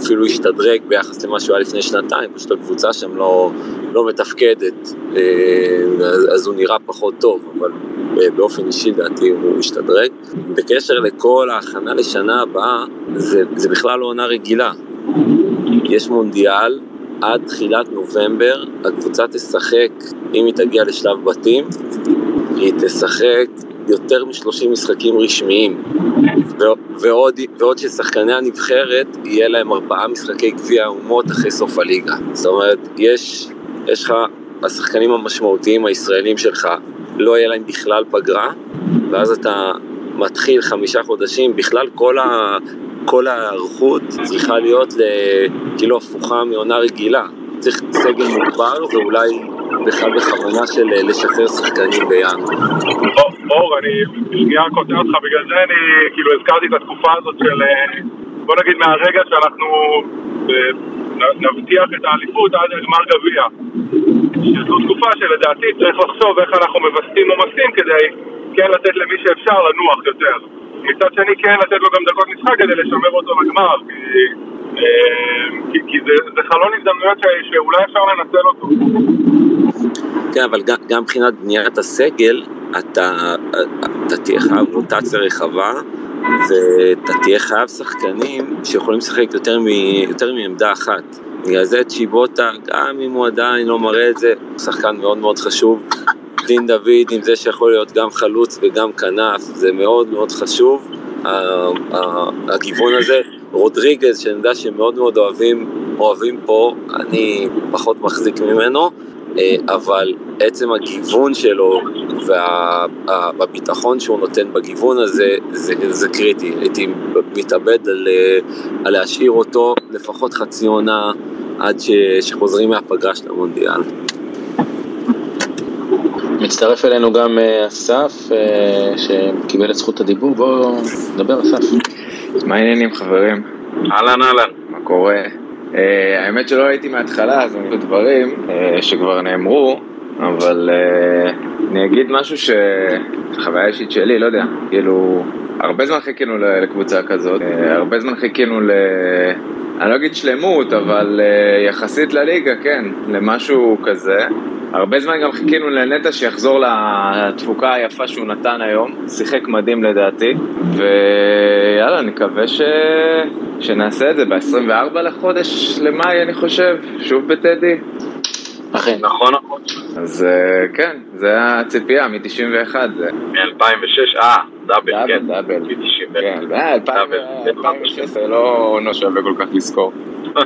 אפילו השתדרג ביחס למה שהוא היה לפני שנתיים, פשוט הקבוצה שם לא, לא מתפקדת, אה, אז, הוא נראה פחות טוב, אבל באופן אישי לדעתי הוא השתדרג. בקשר לכל ההכנה לשנה הבאה, זה, זה בכלל לא עונה רגילה. יש מונדיאל, עד תחילת נובמבר הקבוצה תשחק, אם היא תגיע לשלב בתים, היא תשחק יותר מ-30 משחקים רשמיים. ועוד, ועוד ששחקני הנבחרת, יהיה להם ארבעה משחקי גביע האומות אחרי סוף הליגה. זאת אומרת, יש, יש לך, השחקנים המשמעותיים הישראלים שלך, לא יהיה להם בכלל פגרה, ואז אתה מתחיל חמישה חודשים, בכלל כל, ה, כל ההיערכות צריכה להיות כאילו הפוכה מעונה רגילה. צריך סגל מוגבר ואולי בכלל בכוונה של אה, לשחרר שחקנים בינואר. אור, אני שנייה קוטע אותך, בגלל זה אני כאילו הזכרתי את התקופה הזאת של, אה, בוא נגיד מהרגע שאנחנו אה, נבטיח את האליפות עד לגמר גביע. שזו תקופה שלדעתי צריך לחשוב איך אנחנו מווסתים עומסים כדי כן לתת למי שאפשר לנוח יותר. מצד שני כן לתת לו גם דקות משחק כדי לשמר אותו לגמר, כי, כי, כי זה, זה חלון הזדמנויות שאולי אפשר לנצל אותו. כן, אבל גם, גם מבחינת בניית הסגל, אתה, אתה תהיה חייב רוטציה רחבה, ואתה תהיה חייב שחקנים שיכולים לשחק יותר, מ, יותר מעמדה אחת. בגלל זה צ'יבוטה, גם אם הוא עדיין לא מראה את זה, הוא שחקן מאוד מאוד חשוב. דין דוד עם זה שיכול להיות גם חלוץ וגם כנף, זה מאוד מאוד חשוב, הגיוון הזה. רודריגז, שאני יודע שהם מאוד מאוד אוהבים, אוהבים פה, אני פחות מחזיק ממנו, אה, אבל עצם הגיוון שלו והביטחון שהוא נותן בגיוון הזה, זה, זה קריטי. הייתי מתאבד על, אה, על להשאיר אותו לפחות חצי עונה עד שחוזרים מהפגרה של המונדיאל. מצטרף אלינו גם אה, אסף, שקיבל את זכות הדיבור, בואו נדבר אסף. מה העניינים חברים? אהלן אהלן. מה קורה? Uh, האמת שלא הייתי מההתחלה, אז אני דברים שכבר נאמרו, אבל uh, אני אגיד משהו שחוויה אישית שלי, לא יודע, כאילו, הרבה זמן חיכינו לקבוצה כזאת, uh, הרבה זמן חיכינו ל... אני לא אגיד שלמות, אבל uh, יחסית לליגה, כן, למשהו כזה. הרבה זמן גם חיכינו לנטע שיחזור לתפוקה היפה שהוא נתן היום, שיחק מדהים לדעתי, ויאללה, נקווה ש... שנעשה את זה ב-24 לחודש למאי, אני חושב, שוב בטדי. אכן. נכון, נכון. אז אה, כן, זה הציפייה מ-91. מ-2006, אה, דאבל, כן. דאבל, מ-91. כן, 2016 אה, לא, לא שווה כל כך לזכור.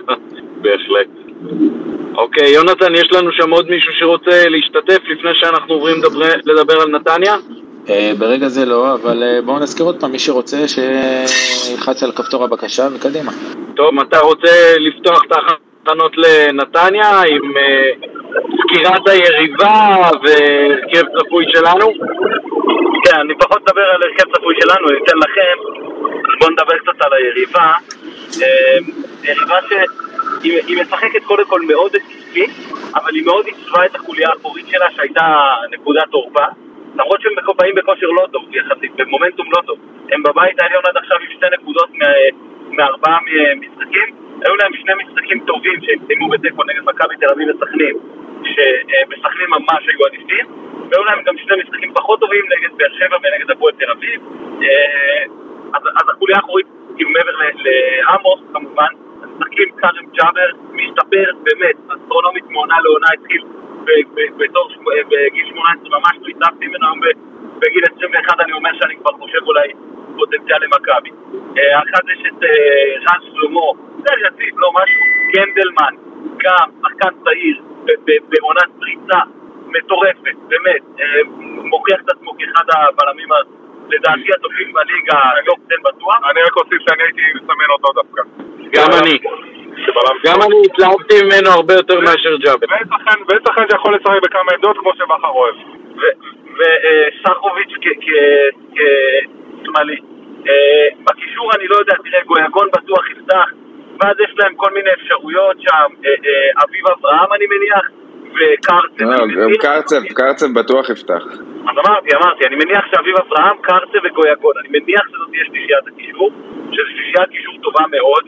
בהחלט. אוקיי, יונתן, יש לנו שם עוד מישהו שרוצה להשתתף לפני שאנחנו עוברים לדבר על נתניה? אה, ברגע זה לא, אבל בואו נזכיר עוד פעם, מי שרוצה שילחץ על כפתור הבקשה וקדימה. טוב, אתה רוצה לפתוח את ההכנות לנתניה עם אה, סקירת היריבה והרכב צפוי שלנו? כן, אני פחות מדבר על הרכב צפוי שלנו, אני אתן לכם, בואו נדבר קצת על היריבה. יריבה ש... היא משחקת קודם כל מאוד התקפי, אבל היא מאוד עיצבה את החוליה האחורית שלה שהייתה נקודת תורפה. למרות שהם באים בכושר לא טוב יחסית, במומנטום לא טוב. הם בבית העליון עד עכשיו עם שתי נקודות מארבעה משחקים. היו להם שני משחקים טובים שהם סיימו בתיקו נגד מכבי תל אביב וסכנין, שבסכנין ממש היו עדיפים. והיו להם גם שני משחקים פחות טובים נגד באר שבע ונגד הפועל תל אביב. אה, אז, אז החוליה האחורית, כאילו מעבר לעמוס כמובן, משחקים כארם ג'אבר, משתפר באמת, אסטרונומית מעונה לעונה התחיל בתור, בגיל 18 ממש לא התאפתי ממנו היום בגיל 21 אני אומר שאני כבר חושב אולי פוטנציאל למכבי. אה, אחת יש את אה, רן שלמה, זה יציב, לא משהו, גנדלמן, גם שחקן צעיר, בעונת פריצה מטורפת, באמת, אה, מוכיח את עצמו כאחד הבלמים לדעתי הטובים בליגה, לא קצת בטוח. אני רק אוסיף שאני הייתי מסמן אותו דווקא. גם אני. גם אני התלהבתי ממנו הרבה יותר מאשר ג'אבל. ואין שחקן שיכול לשחק בכמה עמדות כמו שבכר אוהב. וסחוביץ' כשמאלי. בקישור אני לא יודע, תראה, גויגון בטוח יפתח, ואז יש להם כל מיני אפשרויות שם, אה, אה, אביב אברהם אני מניח, וקרצב. גם קרצב, קרצב בטוח יפתח. אז אמרתי, אמרתי, אני מניח שאביב אברהם, קרצב וגויגון, אני מניח שזאת תהיה שלישיית הקישור, שזו שלישיית קישור טובה מאוד.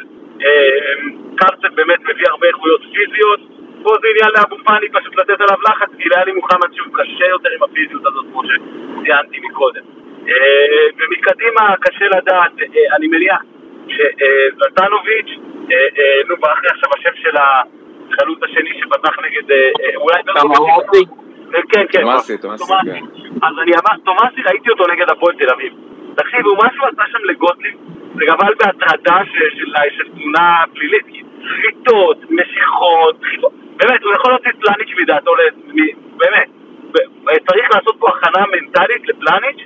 קרצב באמת מביא הרבה איכויות פיזיות, פה זה עניין לאבו פאני פשוט לתת עליו לחץ, כי לאלי מוחמד שהוא קשה יותר עם הפיזיות הזאת, כמו שציינתי מקודם. אה, ומקדימה קשה לדעת, אה, אני מניח שנתנוביץ', נו, ברח לי עכשיו השם של החלוץ השני שפתח נגד, אה, אה, אולי... תמאסי? אה, כן, כן. תומאסי, תומאסי, כן. אז אני אמר, תומאסי ראיתי אותו נגד הפועל תל אביב. תקשיבו, מה שהוא עשה שם לגוטליב, זה גבל בהטרדה של- תמונה פלילית. כי סחיטות, משיכות, דחיפות. באמת, הוא יכול להוציא פלניץ' מדעתו, באמת. צריך לעשות פה הכנה מנטלית לפלניץ',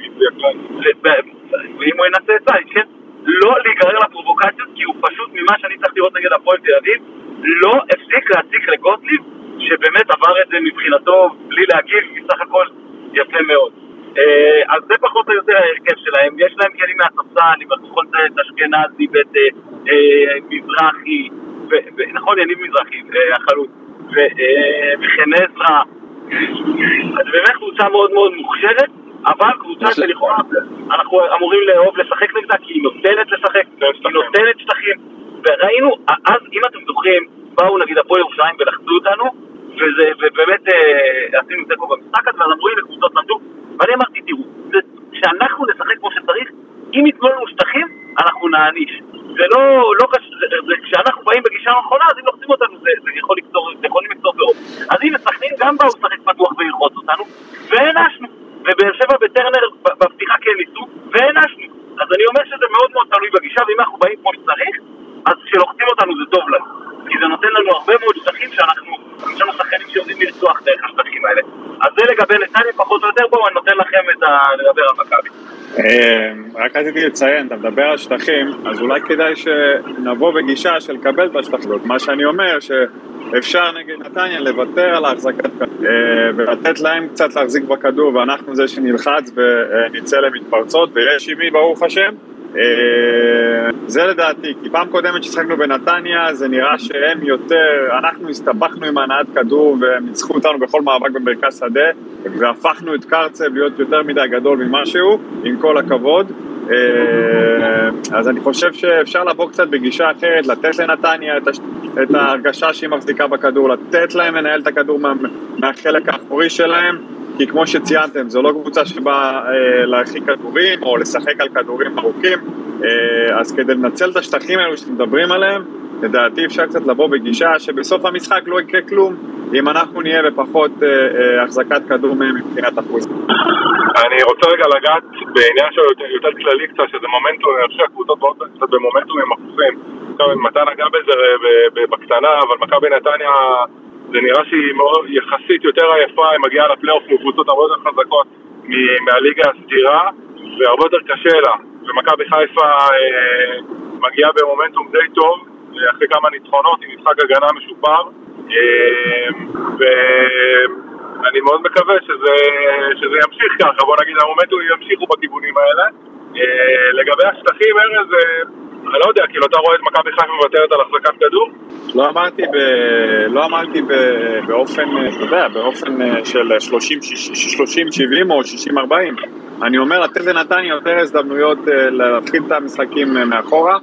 ואם הוא ינסה את פלניץ', כן? לא להיגרר לפרובוקציות, כי הוא פשוט, ממה שאני צריך לראות נגד הפועל תל אביב, לא הפסיק להציק לגוטליב, שבאמת עבר את זה מבחינתו בלי להגיב, בסך הכל יפה מאוד. אה, אז זה פחות או יותר ההרכב שלהם, יש להם כלים מהספסל, עם זה את אשכנזי ואת אה, אה, מזרחי, נכון, יניב מזרחי, החלוץ, ו- וחן עזרא, אז באמת קבוצה מאוד מאוד מוכשרת, אבל קבוצה שלכאורה אנחנו אמורים לאהוב לשחק נגדה כי היא נותנת לשחק, היא נותנת שטחים, וראינו, אז אם אתם זוכרים, באו נגיד הפועל ירושלים ולחצו אותנו, וזה, ובאמת אה, עשינו תיקו במשחק הזה, ואז אמרו הנה קבוצות למדו, ואני אמרתי תראו, זה- כשאנחנו נשחק כמו שצריך, אם ייתנו לנו שטחים, אנחנו נעניש. זה לא, לא קשה, זה, זה, כשאנחנו באים בגישה הנכונה, אז אם לוחצים אותנו, זה, זה יכול לקצור, זה יכולים לקצור באור. אז הנה סכנין גם באו לשחק פתוח וללחוץ אותנו, והענשנו. ובאר שבע בטרנר בפתיחה כן ניסו, והענשנו. אני אומר שזה מאוד מאוד תלוי בגישה, ואם אנחנו באים כמו שצריך, אז כשלוחצים אותנו זה טוב לנו. כי זה נותן לנו הרבה מאוד שטחים שאנחנו, יש לנו שחקנים שיודעים לרצוח דרך השטחים האלה. אז זה לגבי נתניה פחות או יותר, בואו אני נותן לכם את ה... לדבר על מכבי. אה, רק רציתי לציין, אתה מדבר על שטחים, אז אולי כדאי שנבוא בגישה של לקבל את השטחים. מה שאני אומר, שאפשר נגד נתניה לוותר על ההחזקת אה, ולתת להם קצת להחזיק בכדור, ואנחנו זה שנלחץ ונצא למתפרצות, ויש עם מי ברוך השם. אה, זה לדעתי, כי פעם קודמת ששחקנו בנתניה זה נראה שהם יותר, אנחנו הסתבכנו עם הנעת כדור והם ניצחו אותנו בכל מאבק במרכז שדה והפכנו את קרצב להיות יותר מדי גדול ממשהו, עם כל הכבוד. אה, אז אני חושב שאפשר לבוא קצת בגישה אחרת, לתת לנתניה את, הש... את ההרגשה שהיא מחזיקה בכדור, לתת להם לנהל את הכדור מה... מהחלק האחורי שלהם, כי כמו שציינתם, זו לא קבוצה שבאה אה, להרחיק כדורים או לשחק על כדורים ארוכים, אה, אז כדי לנצל את השטחים האלו שאתם מדברים עליהם, לדעתי אפשר קצת לבוא בגישה שבסוף המשחק לא יקרה כלום אם אנחנו נהיה בפחות אה, אה, החזקת כדור מהם מבחינת אחוז. אני רוצה רגע לגעת בעניין של יותר, יותר כללי קצת, שזה מומנטום, אני חושב שהקבוצות מאוד קצת במומנטומים הפוכים. עכשיו, מתן נגע בזה ב- בקטנה, אבל מכבי נתניה, זה נראה שהיא מאוד, יחסית יותר עייפה, היא מגיעה לפלייאוף מקבוצות הרבה יותר חזקות מהליגה הסדירה, והרבה יותר קשה לה. ומכבי חיפה אה, מגיעה במומנטום די טוב, אחרי כמה ניצחונות עם משחק הגנה משופר. אה, ואני מאוד מקווה שזה, שזה ימשיך ככה, בוא נגיד המומנטום ימשיכו בכיוונים האלה. אה, לגבי השטחים, ארז, אה, אני לא יודע, כאילו אתה רואה את מכבי חיפה מוותרת על החזקת כדור? לא אמרתי, ב... לא אמרתי ב... באופן, אתה יודע, באופן אה, של 30-70 או 60-40. אני אומר לתת לנתניה יותר הזדמנויות אה, להתחיל את המשחקים אה, מאחורה.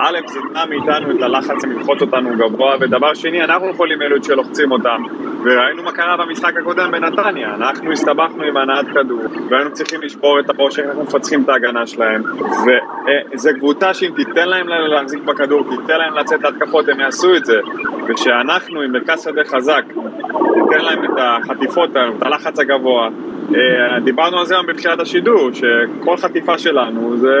א', זה ימנע מאיתנו את הלחץ ללחוץ אותנו גבוה, ודבר שני, אנחנו יכולים אלו שלוחצים אותם. וראינו מה קרה במשחק הקודם בנתניה, אנחנו הסתבכנו עם הנעת כדור, והיינו צריכים לשבור את הראש, איך אנחנו מפצחים את ההגנה שלהם. וזו קבוצה שאם תיתן להם להחזיק בכדור, תיתן להם לצאת להתקפות, הם יעשו את זה. וכשאנחנו עם מרכז שדה חזק, ניתן להם את החטיפות את הלחץ הגבוה. אה, דיברנו על זה היום בתחילת השידור, שכל חטיפה שלנו זה,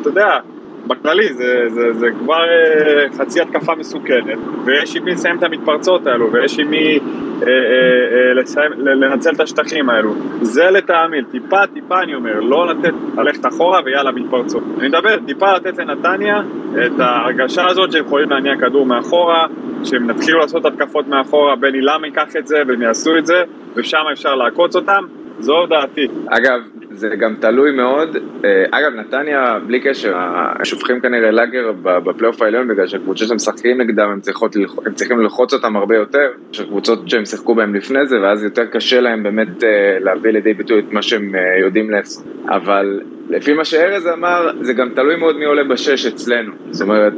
אתה יודע, בכללי זה, זה, זה כבר אה, חצי התקפה מסוכנת, ויש עם מי לסיים את המתפרצות האלו, ויש עם מי אה, אה, אה, לסיים, לנצל את השטחים האלו. זה לטעמי, טיפה טיפה אני אומר, לא לתת, ללכת אחורה ויאללה מתפרצות. אני מדבר, טיפה לתת לנתניה את ההרגשה הזאת שהם יכולים להניע כדור מאחורה, שהם יתחילו לעשות התקפות מאחורה, בני למה ייקח את זה והם יעשו את זה, ושם אפשר לעקוץ אותם, זו דעתי. אגב, זה גם תלוי מאוד. אה, אגב, נתניה, בלי קשר, שופכים כנראה לאגר בפלייאוף העליון בגלל שהקבוצות שהם משחקים נגדם, הם, צריכות, הם צריכים ללחוץ אותם הרבה יותר. יש קבוצות שהם שיחקו בהם לפני זה, ואז יותר קשה להם באמת אה, להביא לידי ביטוי את מה שהם אה, יודעים לעשות. אבל לפי מה שארז אמר, זה גם תלוי מאוד מי עולה בשש אצלנו. זאת אומרת,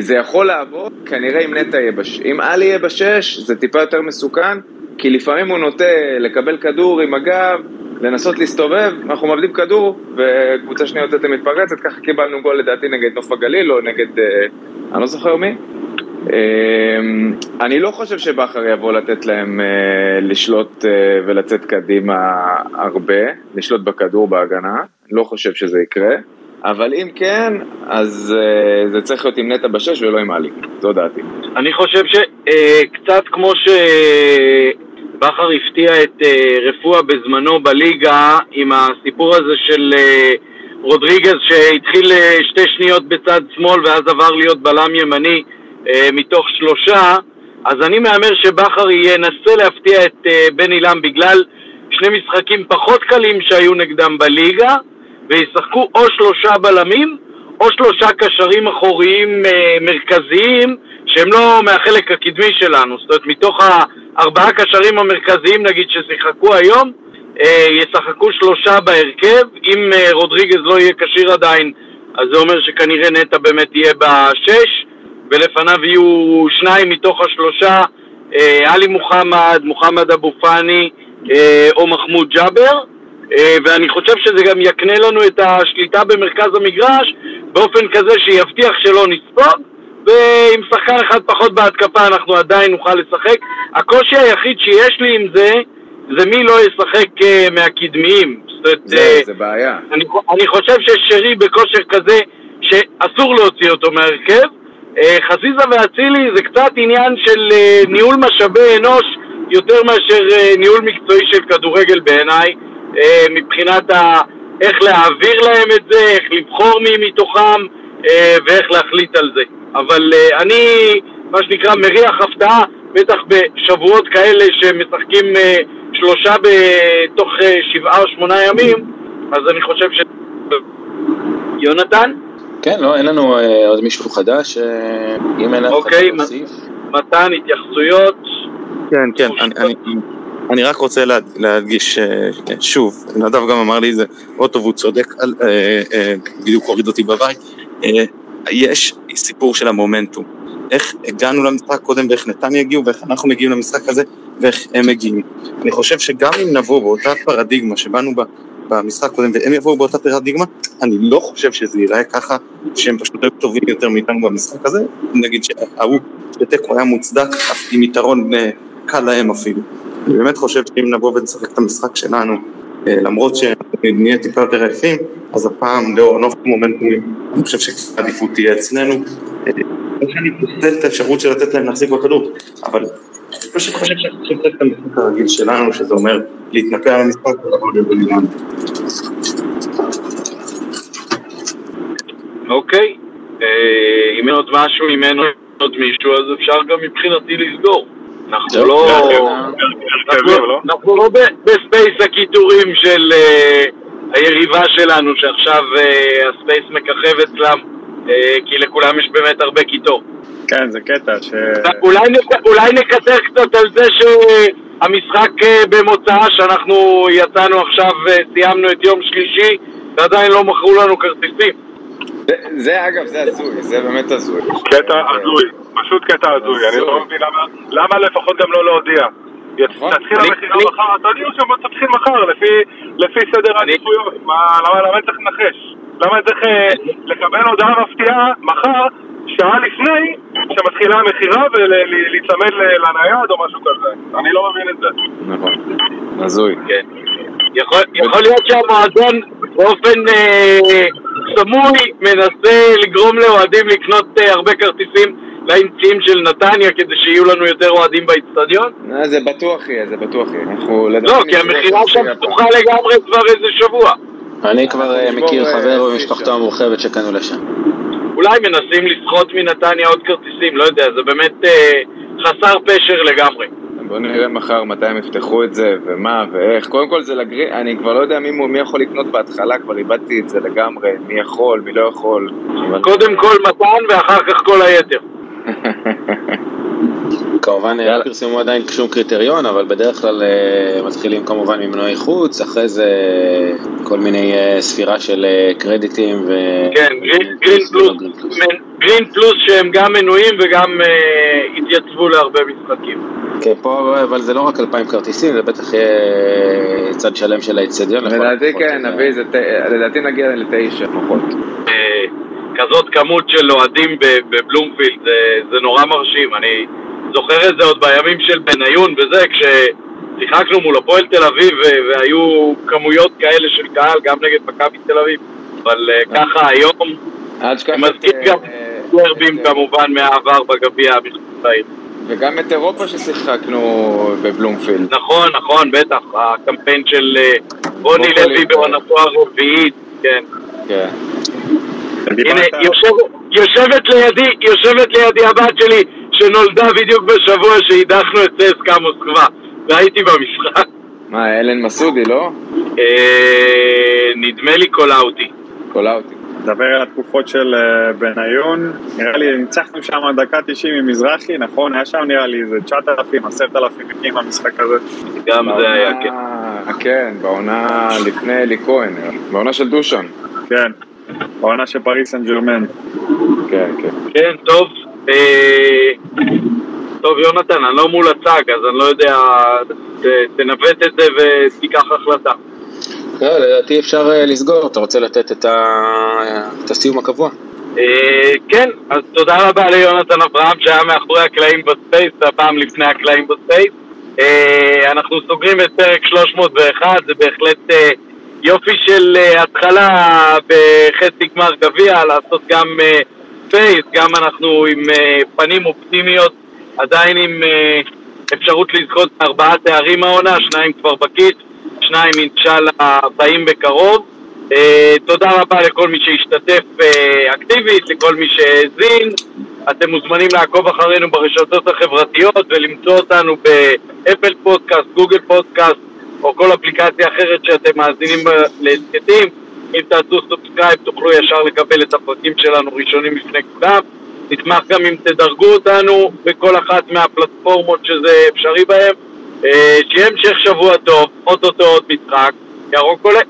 זה יכול לעבוד, כנראה אם נטע יהיה בשש. אם עלי יהיה בשש, זה טיפה יותר מסוכן, כי לפעמים הוא נוטה לקבל כדור עם הגב, לנסות להסתובב, אנחנו מאבדים כדור, וקבוצה שנייה יוצאת ומתפרצת, ככה קיבלנו גול לדעתי נגד נוף הגליל, או נגד, אה, אני לא זוכר מי. אמ, אני לא חושב שבכר יבוא לתת להם אה, לשלוט אה, ולצאת קדימה הרבה, לשלוט בכדור בהגנה, לא חושב שזה יקרה, אבל אם כן, אז אה, זה צריך להיות עם נטע בשש ולא עם עלי, זו דעתי. אני חושב שקצת כמו שבכר הפתיע את אה, רפואה בזמנו בליגה עם הסיפור הזה של אה, רודריגז שהתחיל אה, שתי שניות בצד שמאל ואז עבר להיות בלם ימני מתוך שלושה. אז אני מהמר שבכר ינסה להפתיע את בן אילם בגלל שני משחקים פחות קלים שהיו נגדם בליגה וישחקו או שלושה בלמים או שלושה קשרים אחוריים מרכזיים שהם לא מהחלק הקדמי שלנו, זאת אומרת מתוך הארבעה קשרים המרכזיים נגיד ששיחקו היום אה, ישחקו שלושה בהרכב, אם אה, רודריגז לא יהיה כשיר עדיין אז זה אומר שכנראה נטע באמת יהיה בשש ולפניו יהיו שניים מתוך השלושה אה, עלי מוחמד, מוחמד אבו פאני או מחמוד ג'אבר. ואני חושב שזה גם יקנה לנו את השליטה במרכז המגרש באופן כזה שיבטיח שלא נספוג ועם שחקן אחד פחות בהתקפה אנחנו עדיין נוכל לשחק. הקושי היחיד שיש לי עם זה זה מי לא ישחק אה, מהקדמיים. זה, אה, זה בעיה. אני, אני חושב ששרי בכושר כזה שאסור להוציא אותו מהרכב. אה, חזיזה ואצילי זה קצת עניין של ניהול משאבי אנוש יותר מאשר ניהול מקצועי של כדורגל בעיניי, מבחינת ה... איך להעביר להם את זה, איך לבחור מי מתוכם ואיך להחליט על זה. אבל אה, אני, מה שנקרא, מריח הפתעה, בטח בשבועות כאלה שמשחקים אה, שלושה בתוך אה, שבעה או שמונה ימים, אז אני חושב ש... יונתן? כן, לא, אין לנו אה, עוד מישהו חדש, אה, אם אין לך אוקיי, להוסיף. מתן, התייחסויות? כן, כן, אני, אני, אני רק רוצה לה, להדגיש אה, שוב, נדב גם אמר לי את זה, אוטו והוא צודק, על- אה, אה, בדיוק הוריד אותי בבית, אה, יש סיפור של המומנטום, איך הגענו למשחק קודם ואיך נתניה הגיעו ואיך אנחנו מגיעים למשחק הזה ואיך הם מגיעים. אני חושב שגם אם נבוא באותה פרדיגמה שבאנו בה במשחק קודם והם יבואו באותה פרדיגמה, אני לא חושב שזה ייראה ככה שהם פשוט היו טובים יותר מאיתנו במשחק הזה, נגיד שההוא שתיקו היה מוצדק עם יתרון אה, קל להם אפילו. אני באמת חושב שאם נבוא ונשחק את המשחק שלנו, למרות שנהיה טיפה יותר עייפים, אז הפעם לאור נוף מומנטומים, אני חושב שהעדיפות תהיה אצלנו. אה, לא שאני פוסל את האפשרות של לתת להם להחזיק בכדור, אבל אני פשוט חושב שאנחנו את המשחק הרגיל שלנו, שזה אומר להתנפל על המשחק ולבוא לבליגן. אוקיי. אה, אם אין עוד משהו, אין עוד מישהו, אז אפשר גם מבחינתי לסגור. אנחנו זהו, לא... זהו. הרכבים, לא? אנחנו לא ב space הקיטורים של אה, היריבה שלנו, שעכשיו אה, ה space מככב אצלם, אה, כי לכולם יש באמת הרבה קיטור. כן, זה קטע ש... אולי, נק- אולי נקצר קצת על זה שהמשחק אה, במוצאה, שאנחנו יצאנו עכשיו, סיימנו את יום שלישי, ועדיין לא מכרו לנו כרטיסים. זה, אגב, זה הזוי, זה באמת הזוי. קטע הזוי, פשוט קטע הזוי, אני לא מבין למה, למה לפחות גם לא להודיע. נכון. תתחיל המכירה מחר, תודיעו שתתחיל מחר, לפי- לפי סדר העדיפויות, מה- למה למה אני צריך לנחש? למה אני צריך אה, לקבל הודעה מפתיעה מחר, שעה לפני שמתחילה המכירה ולהיצמד לנייד או משהו כזה? אני לא מבין את זה. נכון, הזוי. כן. יכול, יכול להיות שהמועדון באופן אה, סמוי מנסה לגרום לאוהדים לקנות אה, הרבה כרטיסים לאמצעים של נתניה כדי שיהיו לנו יותר אוהדים באיצטדיון? אה, זה בטוח יהיה, זה בטוח יהיה. אנחנו לא, לדעתי כי המכירה שם. פתוחה לגמרי כבר איזה שבוע. אני כבר אה, מכיר אה, חבר במשפחתו שם. המורחבת שקנו לשם. אולי מנסים לסחוט מנתניה עוד כרטיסים, לא יודע, זה באמת אה, חסר פשר לגמרי. בוא נראה מחר מתי הם יפתחו את זה, ומה, ואיך. קודם כל זה לגרי... אני כבר לא יודע מי, מי יכול לקנות בהתחלה, כבר איבדתי את זה לגמרי. מי יכול, מי לא יכול. אבל... קודם כל מתן ואחר כך כל היתר. כמובן. לא פרסמו עדיין שום קריטריון, אבל בדרך כלל אה, מתחילים כמובן ממנועי חוץ, אחרי זה אה, כל מיני אה, ספירה של קרדיטים ו... כן, גרין, פלוס, גרין פלוס שהם גם מנויים וגם אה, התייצבו להרבה משחקים. כן, פה, אבל זה לא רק 2,000 כרטיסים, זה בטח יהיה צד שלם של האיצטדיון. לכל לדעתי כן, אה, נביא. ת- לדעתי נגיע לתשע לפחות. אה, כזאת כמות של אוהדים ב- בבלומפילד, זה, זה נורא מרשים. אני זוכר את זה עוד בימים של בניון וזה, כששיחקנו מול הפועל תל אביב ו- והיו כמויות כאלה של קהל, גם נגד מכבי תל אביב. אבל אה, ככה היום, אל תשכח את, אה, דרבים כמובן מהעבר בגביע מחוץ לעיר. וגם את אירופה ששיחקנו בבלומפילד. נכון, נכון, בטח, הקמפיין של אה, רוני. לוי בעונתו הרביעית, כן. כן. הנה, יושבת, לידי, יושבת לידי הבת שלי, שנולדה בדיוק בשבוע שהידחנו את צסקה מוסקבה, והייתי במשחק. מה, אלן מסודי, לא? אה, נדמה לי קולאוטי. קולאוטי. נדבר על התקופות של אה, בניון, נראה לי ניצחנו שם דקה 90 עם מזרחי, נכון? היה שם נראה לי איזה 9,000, 10,000 מקים במשחק הזה. גם זה היה, כן. בעונה- כן, בעונה לפני אלי כהן, לי. בעונה של דושן. כן, בעונה של פריס סן ג'רמן. כן, כן. כן, טוב. אה, טוב, יונתן, אני לא מול הצג, אז אני לא יודע, ת- תנווט את זה ותיקח החלטה. לא, לדעתי אפשר אה, לסגור, אתה רוצה לתת את ה- את הסיום הקבוע? אה, כן, אז תודה רבה ליונתן אברהם שהיה מאחורי הקלעים ב space, הפעם לפני הקלעים ב space. אה, אנחנו סוגרים את פרק 301, זה בהחלט יופי של התחלה בחצי גמר גביע, לעשות גם space, גם אנחנו עם פנים אופטימיות, עדיין עם אפשרות לזכות בארבעה תארים העונה, שניים כבר בכיס, שניים אינשאללה באים בקרוב. אה, תודה רבה לכל מי שהשתתף אה, אקטיבית, לכל מי שהאזין. אתם מוזמנים לעקוב אחרינו ברשתות החברתיות ולמצוא אותנו ב Apple Podcast, Google Podcast או כל אפליקציה אחרת שאתם מאזינים בה להסכתים. אם תעשו subscribe תוכלו ישר לקבל את הפרקים שלנו ראשונים לפני כולם. נשמח גם אם תדרגו אותנו בכל אחת מהפלטפורמות שזה אפשרי בהם. אה, שיהיה המשך שבוע טוב, אוטוטו עוד משחק. ירוק עולה.